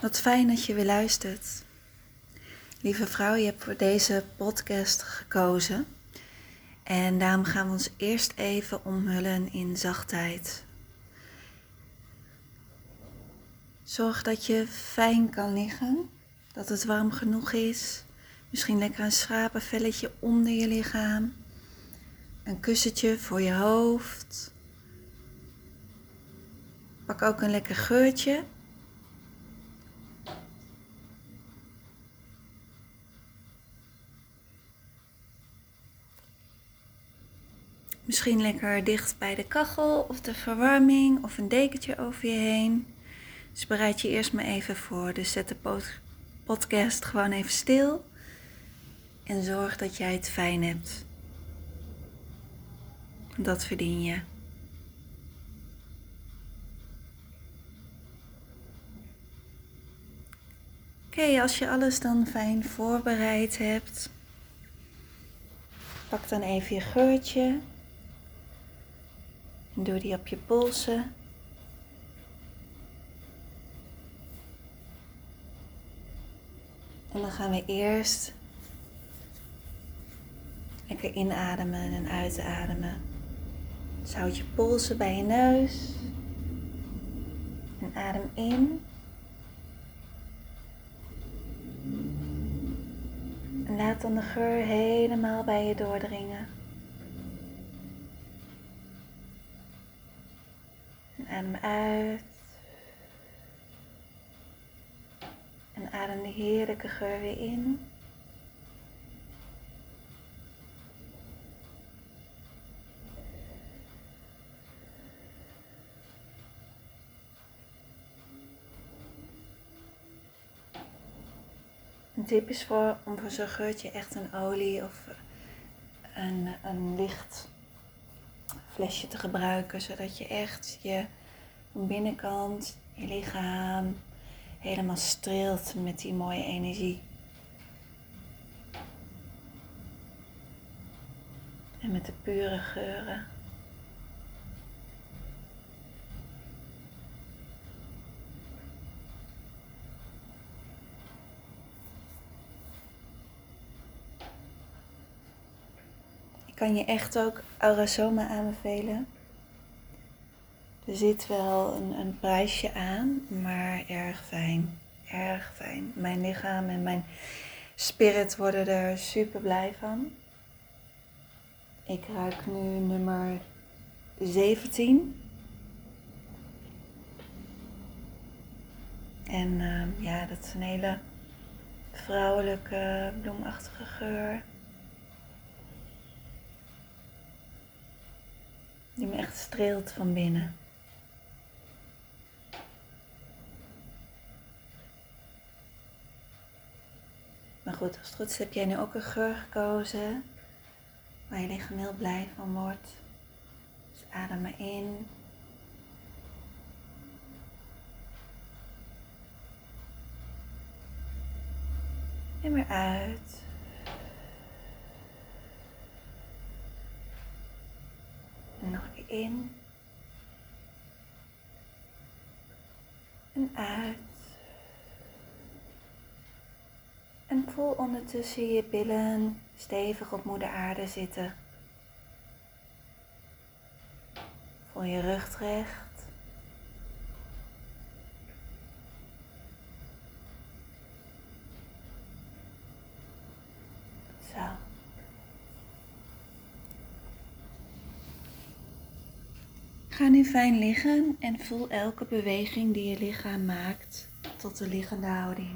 Wat fijn dat je weer luistert. Lieve vrouw, je hebt voor deze podcast gekozen. En daarom gaan we ons eerst even omhullen in zachtheid. Zorg dat je fijn kan liggen, dat het warm genoeg is. Misschien lekker een schapenvelletje onder je lichaam. Een kussentje voor je hoofd. Pak ook een lekker geurtje Misschien lekker dicht bij de kachel of de verwarming of een dekentje over je heen. Dus bereid je eerst maar even voor. Dus zet de podcast gewoon even stil. En zorg dat jij het fijn hebt. Dat verdien je. Oké, als je alles dan fijn voorbereid hebt, pak dan even je geurtje doe die op je polsen. En dan gaan we eerst lekker inademen en uitademen. Houd je polsen bij je neus. En adem in. En laat dan de geur helemaal bij je doordringen. Adem uit. En adem de heerlijke geur weer in. Een tip is voor om voor zo'n geurtje echt een olie of een, een licht flesje te gebruiken, zodat je echt je binnenkant, je lichaam helemaal streelt met die mooie energie. En met de pure geuren. Kan je echt ook Aurasoma aanbevelen. Er zit wel een, een prijsje aan, maar erg fijn. Erg fijn. Mijn lichaam en mijn spirit worden er super blij van. Ik ruik nu nummer 17. En uh, ja, dat is een hele vrouwelijke, bloemachtige geur. Die me echt streelt van binnen. Maar goed, als het goed is heb jij nu ook een geur gekozen waar je lichaam heel blij van wordt. Dus adem maar in. En weer uit. Nog in. En uit. En voel ondertussen je billen stevig op moeder aarde zitten. Voel je rug recht. Zo. Ga nu fijn liggen en voel elke beweging die je lichaam maakt tot de liggende houding.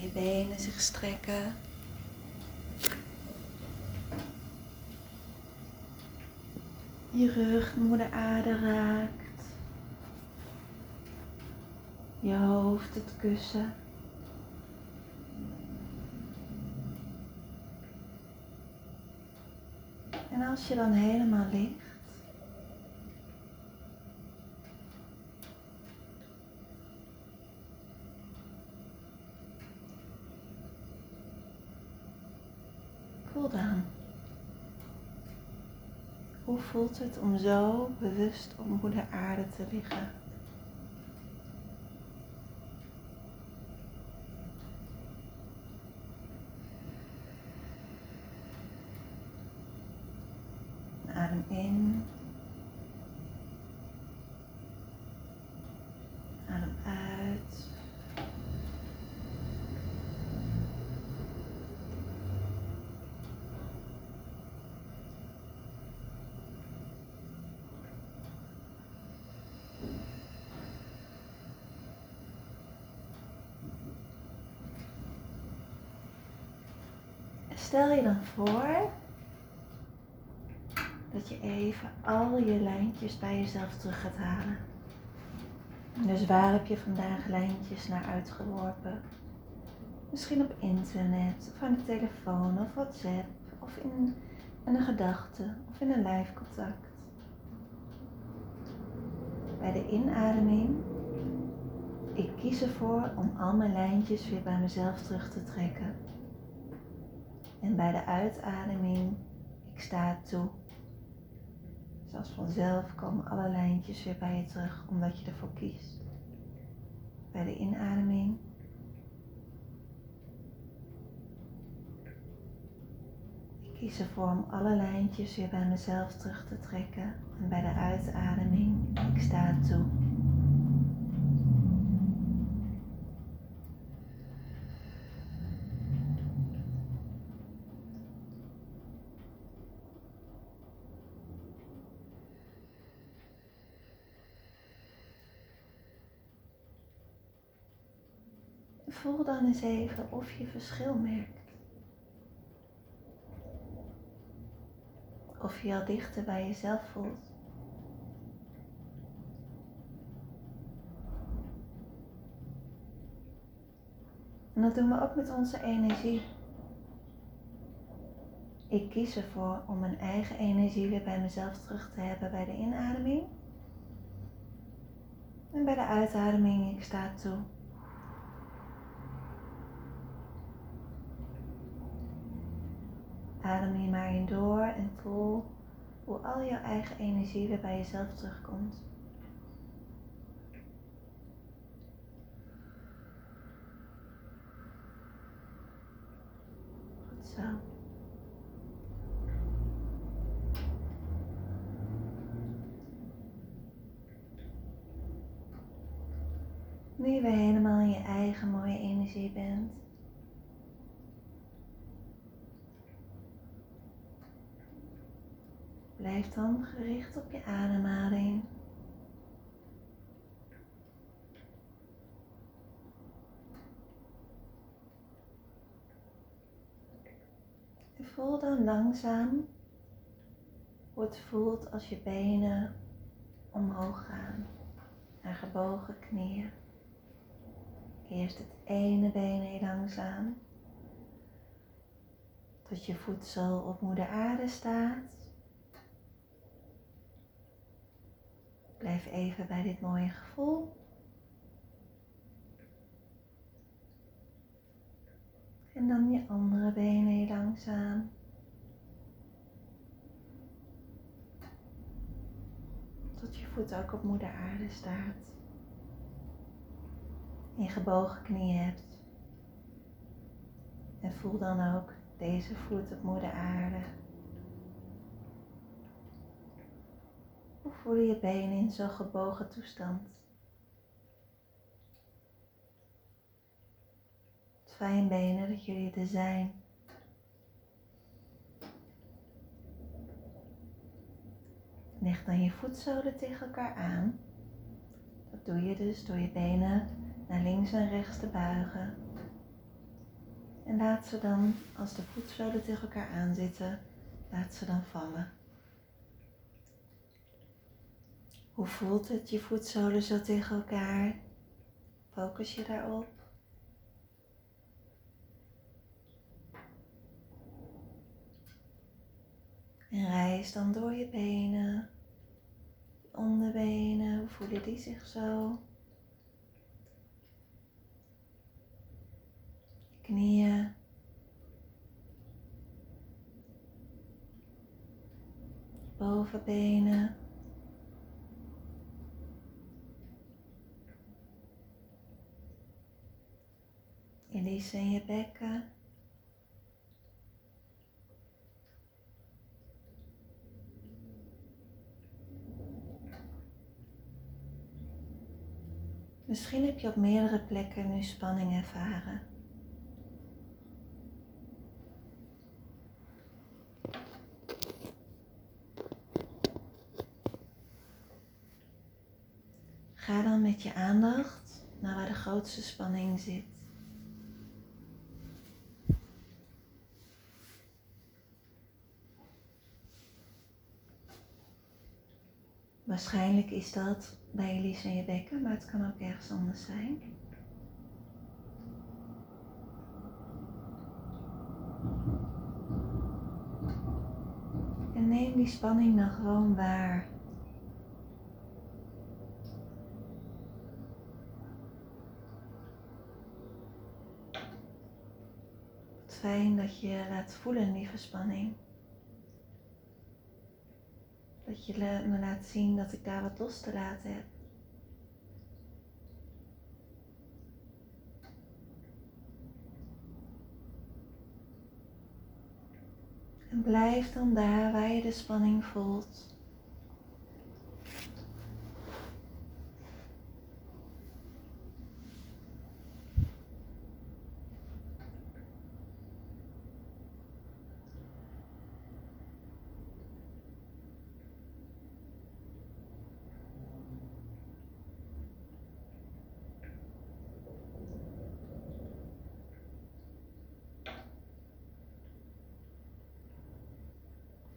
je benen zich strekken. Je rug moeder aarde raakt. Je hoofd het kussen. En als je dan helemaal ligt, Hoe voelt het om zo bewust op moeder aarde te liggen? Adem in. Adem uit. Stel je dan voor dat je even al je lijntjes bij jezelf terug gaat halen. Dus waar heb je vandaag lijntjes naar uitgeworpen? Misschien op internet, of aan de telefoon, of WhatsApp, of in, in een gedachte, of in een live contact. Bij de inademing, ik kies ervoor om al mijn lijntjes weer bij mezelf terug te trekken. En bij de uitademing, ik sta toe. Zoals vanzelf komen alle lijntjes weer bij je terug, omdat je ervoor kiest. Bij de inademing. Ik kies ervoor om alle lijntjes weer bij mezelf terug te trekken. En bij de uitademing, ik sta toe. Voel dan eens even of je verschil merkt. Of je al dichter bij jezelf voelt. En dat doen we ook met onze energie. Ik kies ervoor om mijn eigen energie weer bij mezelf terug te hebben bij de inademing. En bij de uitademing, ik sta toe. Adem hier maar in door en voel hoe al jouw eigen energie weer bij jezelf terugkomt. Goed zo. Nu je weer helemaal in je eigen mooie energie bent, Blijf dan gericht op je ademhaling. Voel dan langzaam hoe het voelt als je benen omhoog gaan naar gebogen knieën. Eerst het ene been heel langzaam tot je voedsel op moeder aarde staat. Blijf even bij dit mooie gevoel. En dan je andere benen heel langzaam. Tot je voet ook op moeder aarde staat. En gebogen knieën hebt. En voel dan ook deze voet op moeder aarde. Voelen je benen in zo'n gebogen toestand? Het fijn benen dat jullie er zijn. Leg dan je voetzolen tegen elkaar aan. Dat doe je dus door je benen naar links en rechts te buigen. En laat ze dan, als de voetzolen tegen elkaar aanzitten, laat ze dan vallen. Hoe voelt het je voetzolen zo tegen elkaar? Focus je daarop. En reis dan door je benen, je onderbenen, hoe voelen die zich zo? Knieën. bovenbenen. Elise in je bekken. Misschien heb je op meerdere plekken nu spanning ervaren. Ga dan met je aandacht naar waar de grootste spanning zit. Waarschijnlijk is dat bij Elise in je bekken, maar het kan ook ergens anders zijn. En neem die spanning dan gewoon waar. Fijn dat je laat voelen die verspanning. Dat je me laat zien dat ik daar wat los te laten heb. En blijf dan daar waar je de spanning voelt.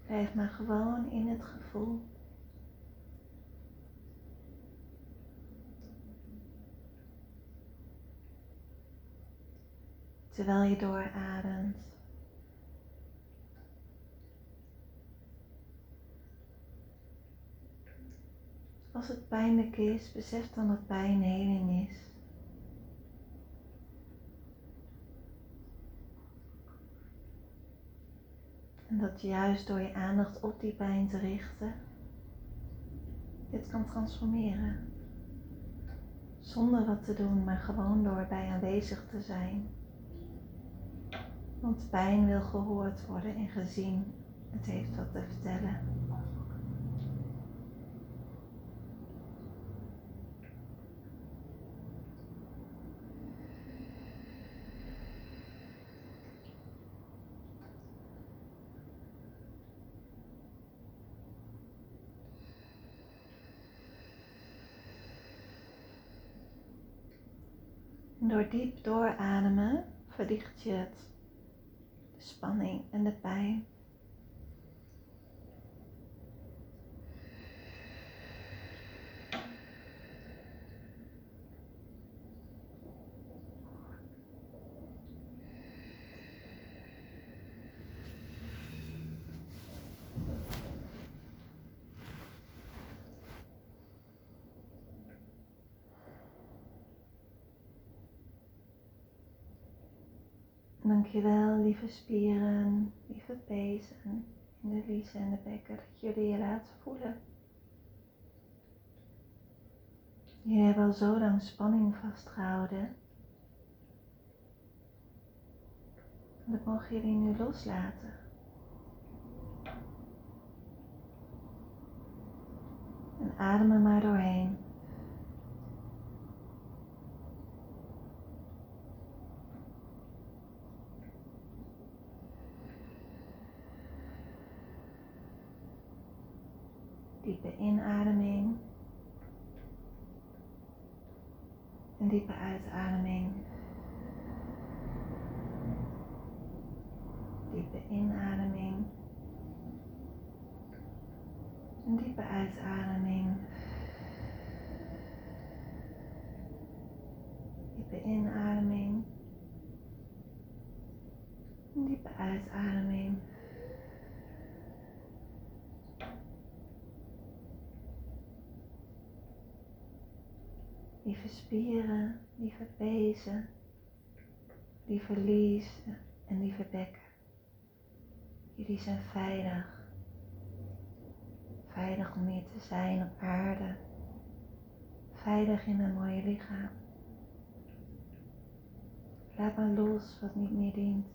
Blijf maar gewoon in het gevoel. Terwijl je doorademt. Als het pijnlijk is, besef dan dat pijn heling is. Dat juist door je aandacht op die pijn te richten, dit kan transformeren. Zonder wat te doen, maar gewoon door bij aanwezig te zijn. Want pijn wil gehoord worden en gezien. Het heeft wat te vertellen. Door diep doorademen verlicht je het, de spanning en de pijn. Dankjewel, lieve spieren, lieve pezen in de liezen en de bekken, dat jullie je laten voelen. Jullie hebben al zo lang spanning vastgehouden. Dat mogen jullie nu loslaten. En adem er maar doorheen. Diepe inademing. En diepe uitademing. Diepe inademing. En diepe uitademing. Diepe inademing. Diepe uitademing. Lieve spieren, lieve pezen, lieve liezen en lieve bekken. Jullie zijn veilig. veilig om hier te zijn op aarde. Veilig in een mooie lichaam. Laat maar los wat niet meer dient.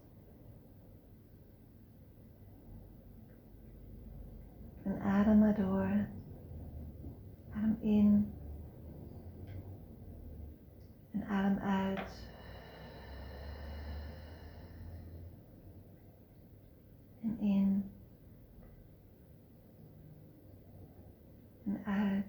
En adem maar door. Adem in. En adem uit. En in. En uit.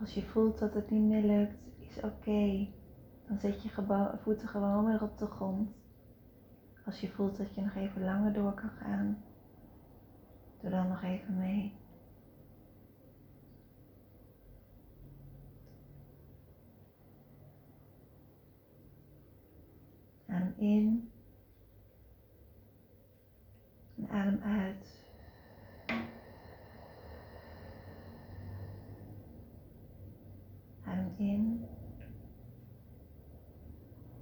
Als je voelt dat het niet meer lukt, is oké. Dan zet je voeten gewoon weer op de grond. Als je voelt dat je nog even langer door kan gaan, doe dan nog even mee. Adem in en adem uit. Adem in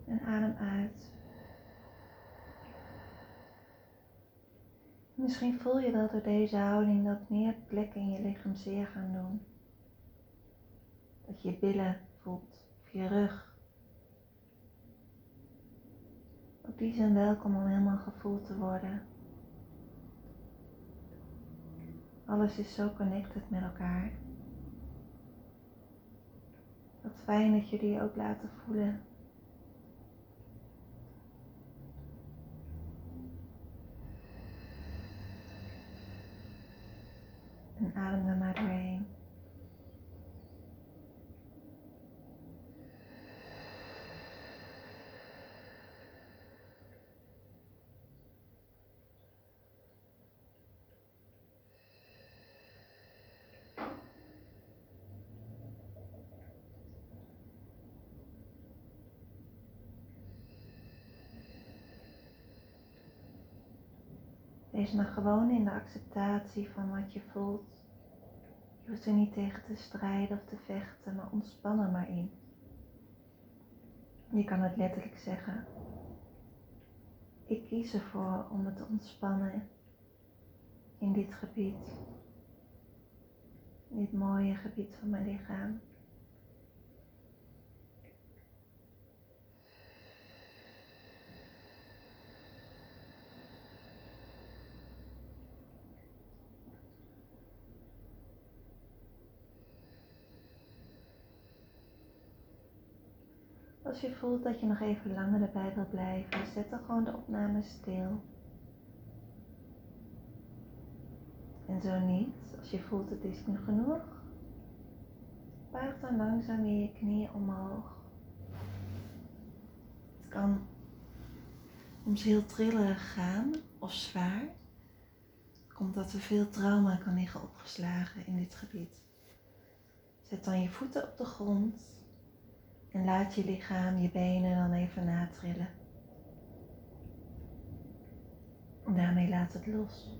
en adem uit. Misschien voel je dat door deze houding dat meer plekken in je lichaam zeer gaan doen. Dat je je billen voelt of je rug. Ook die zijn welkom om helemaal gevoeld te worden. Alles is zo connected met elkaar. Wat fijn dat je ook laten voelen. Adem er maar doorheen. Wees maar gewoon in de acceptatie van wat je voelt. Je hoeft er niet tegen te strijden of te vechten, maar ontspan er maar in. Je kan het letterlijk zeggen. Ik kies ervoor om het te ontspannen in dit gebied. In dit mooie gebied van mijn lichaam. Als je voelt dat je nog even langer erbij wilt blijven, zet dan gewoon de opname stil. En zo niet, als je voelt het is nu genoeg, buig dan langzaam weer je knieën omhoog. Het kan soms heel trillerig gaan of zwaar. Komt dat er veel trauma kan liggen opgeslagen in dit gebied. Zet dan je voeten op de grond en laat je lichaam, je benen dan even natrillen. En daarmee laat het los.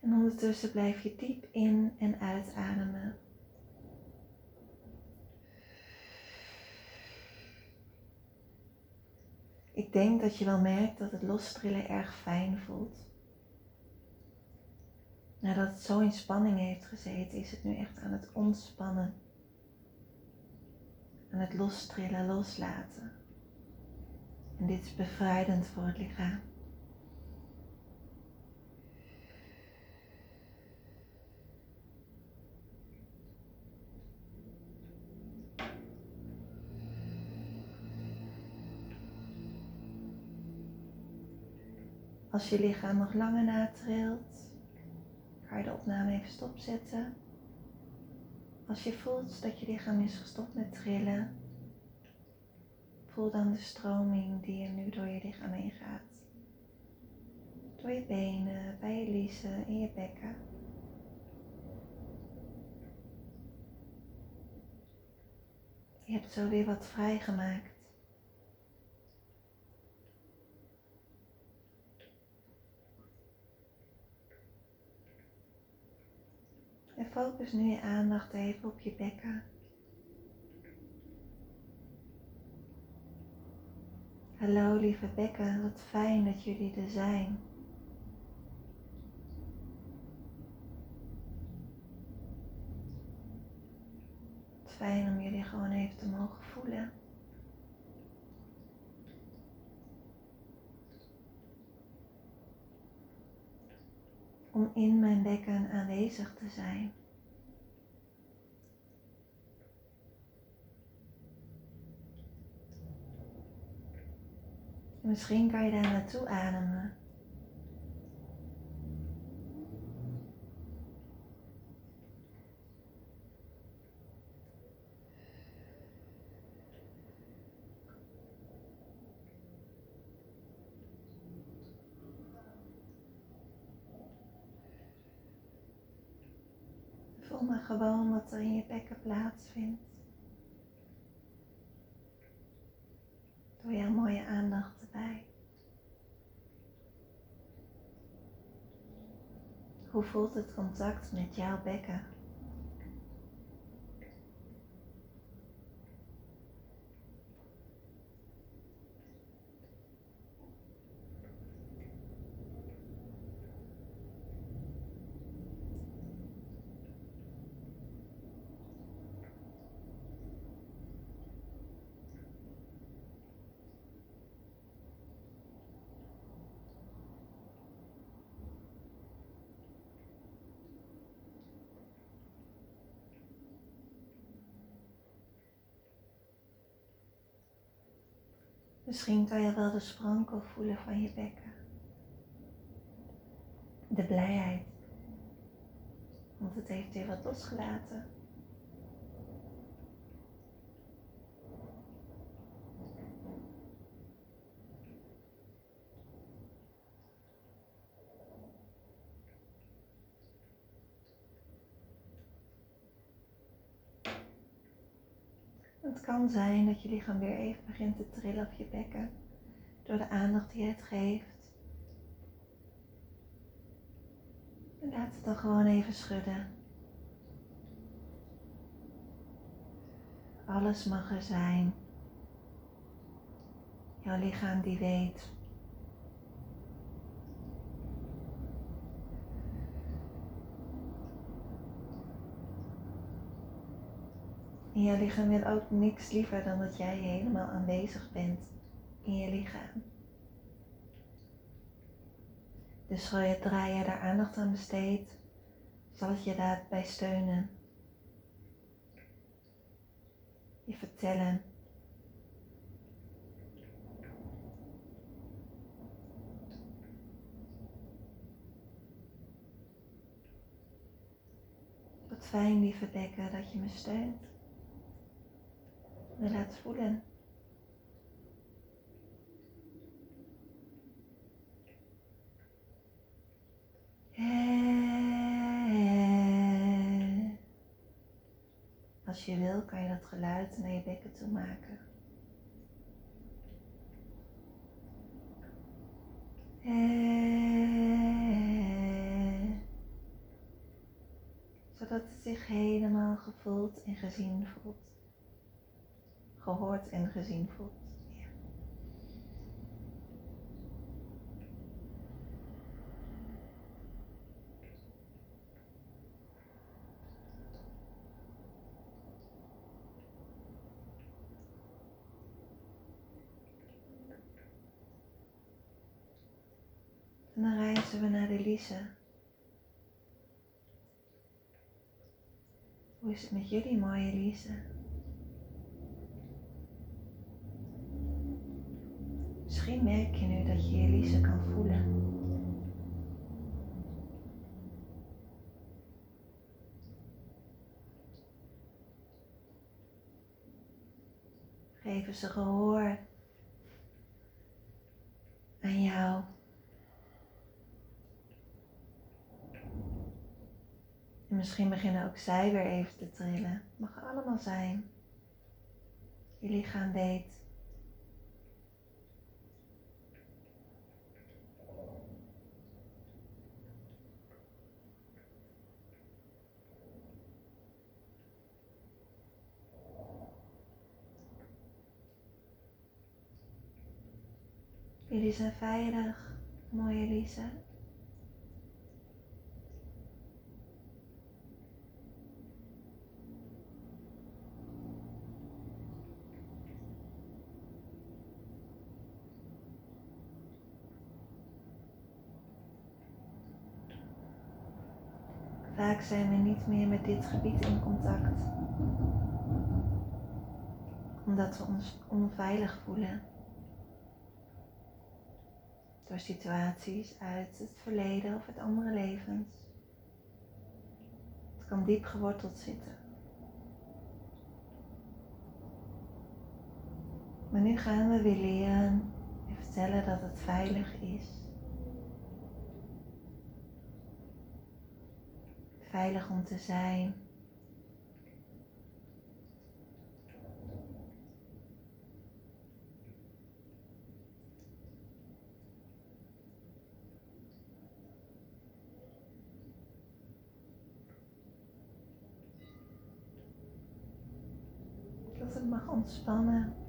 En ondertussen blijf je diep in en uitademen. Ik denk dat je wel merkt dat het lostrillen erg fijn voelt. Nadat het zo in spanning heeft gezeten, is het nu echt aan het ontspannen. Aan het lostrillen, loslaten. En dit is bevrijdend voor het lichaam. Als je lichaam nog langer natrilt, Ga de opname even stopzetten. Als je voelt dat je lichaam is gestopt met trillen, voel dan de stroming die er nu door je lichaam heen gaat. Door je benen, bij je liezen, in je bekken. Je hebt zo weer wat vrijgemaakt. En focus nu je aandacht even op je bekken. Hallo lieve bekken, wat fijn dat jullie er zijn. Wat fijn om jullie gewoon even te mogen voelen. Om in mijn bekken aanwezig te zijn. Misschien kan je daar naartoe ademen. Voel maar gewoon wat er in je bekken plaatsvindt. Doe jouw mooie aandacht erbij. Hoe voelt het contact met jouw bekken? Misschien kan je wel de sprankel voelen van je bekken. De blijheid. Want het heeft weer wat losgelaten. Het kan zijn dat je lichaam weer even begint te trillen op je bekken door de aandacht die het geeft. En laat het dan gewoon even schudden. Alles mag er zijn. Jouw lichaam die weet En je lichaam wil ook niks liever dan dat jij helemaal aanwezig bent in je lichaam. Dus zodra je daar aandacht aan besteedt, zal het je daarbij steunen. Je vertellen. Wat fijn, lieve bekken, dat je me steunt laat voelen. Als je wil, kan je dat geluid naar je bekken toe maken. Zodat het zich helemaal gevoeld en gezien voelt gehoord en gezien voelt. En dan reizen we naar Elise. Hoe is het met jullie, mooie Elise? Misschien merk je nu dat je Elise kan voelen. Geven ze gehoor aan jou. En misschien beginnen ook zij weer even te trillen. Mag allemaal zijn. Je lichaam weet Jullie zijn veilig, mooie Lisa. Vaak zijn we niet meer met dit gebied in contact, omdat we ons onveilig voelen door situaties uit het verleden of uit andere levens. Het kan diep geworteld zitten. Maar nu gaan we weer leren en vertellen dat het veilig is. Veilig om te zijn. Dat het mag ontspannen.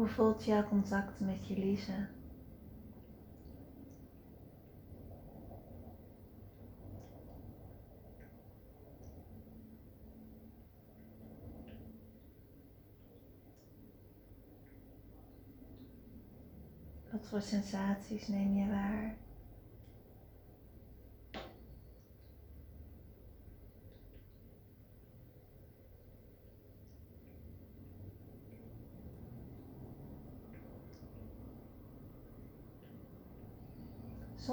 Hoe voelt jouw contact met je Lise? Wat voor sensaties neem je waar?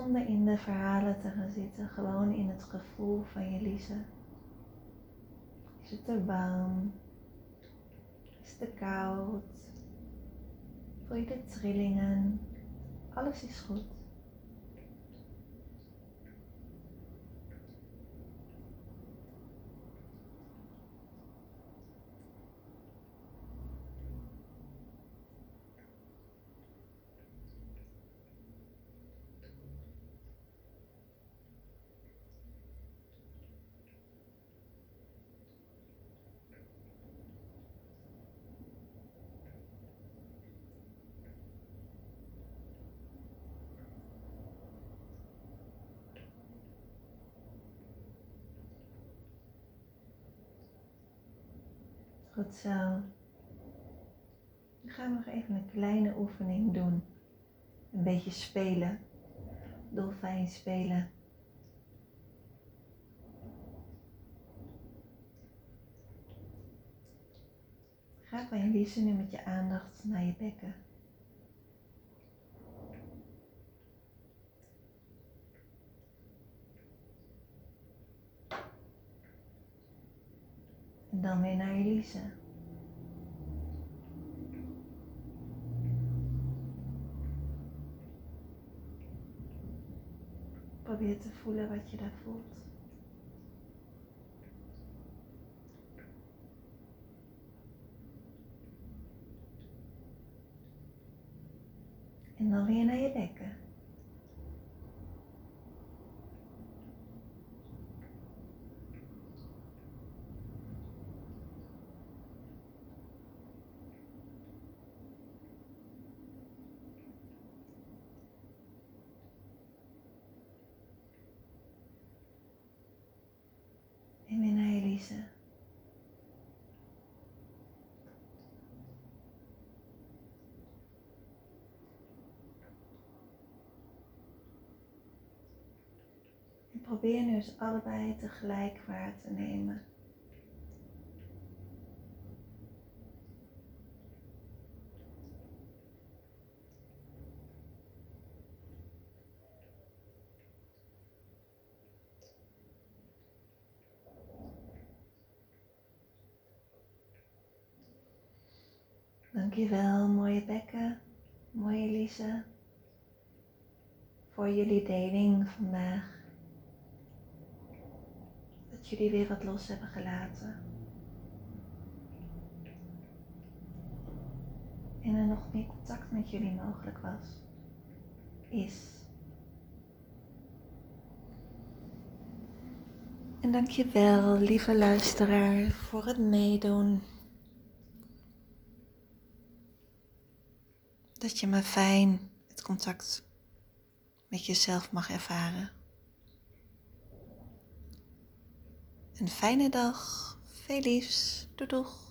Zonder in de verhalen te gaan zitten, gewoon in het gevoel van je Lise. Is het er warm? Is het te koud? Voel je de trillingen? Alles is goed. Goed zo. Dan gaan we nog even een kleine oefening doen. Een beetje spelen. Dolfijn spelen. Ga van je liefste nu met je aandacht naar je bekken. En dan weer naar Elise. Probeer te voelen wat je daar voelt. En dan weer probeer nu eens allebei tegelijk waar te nemen. Dankjewel, mooie bekken, mooie Lisa, voor jullie deling vandaag. Jullie weer wat los hebben gelaten. En er nog meer contact met jullie mogelijk was, is. En dankjewel, lieve luisteraar, voor het meedoen. Dat je maar fijn het contact met jezelf mag ervaren. Een fijne dag. Veel liefs. Doei doeg.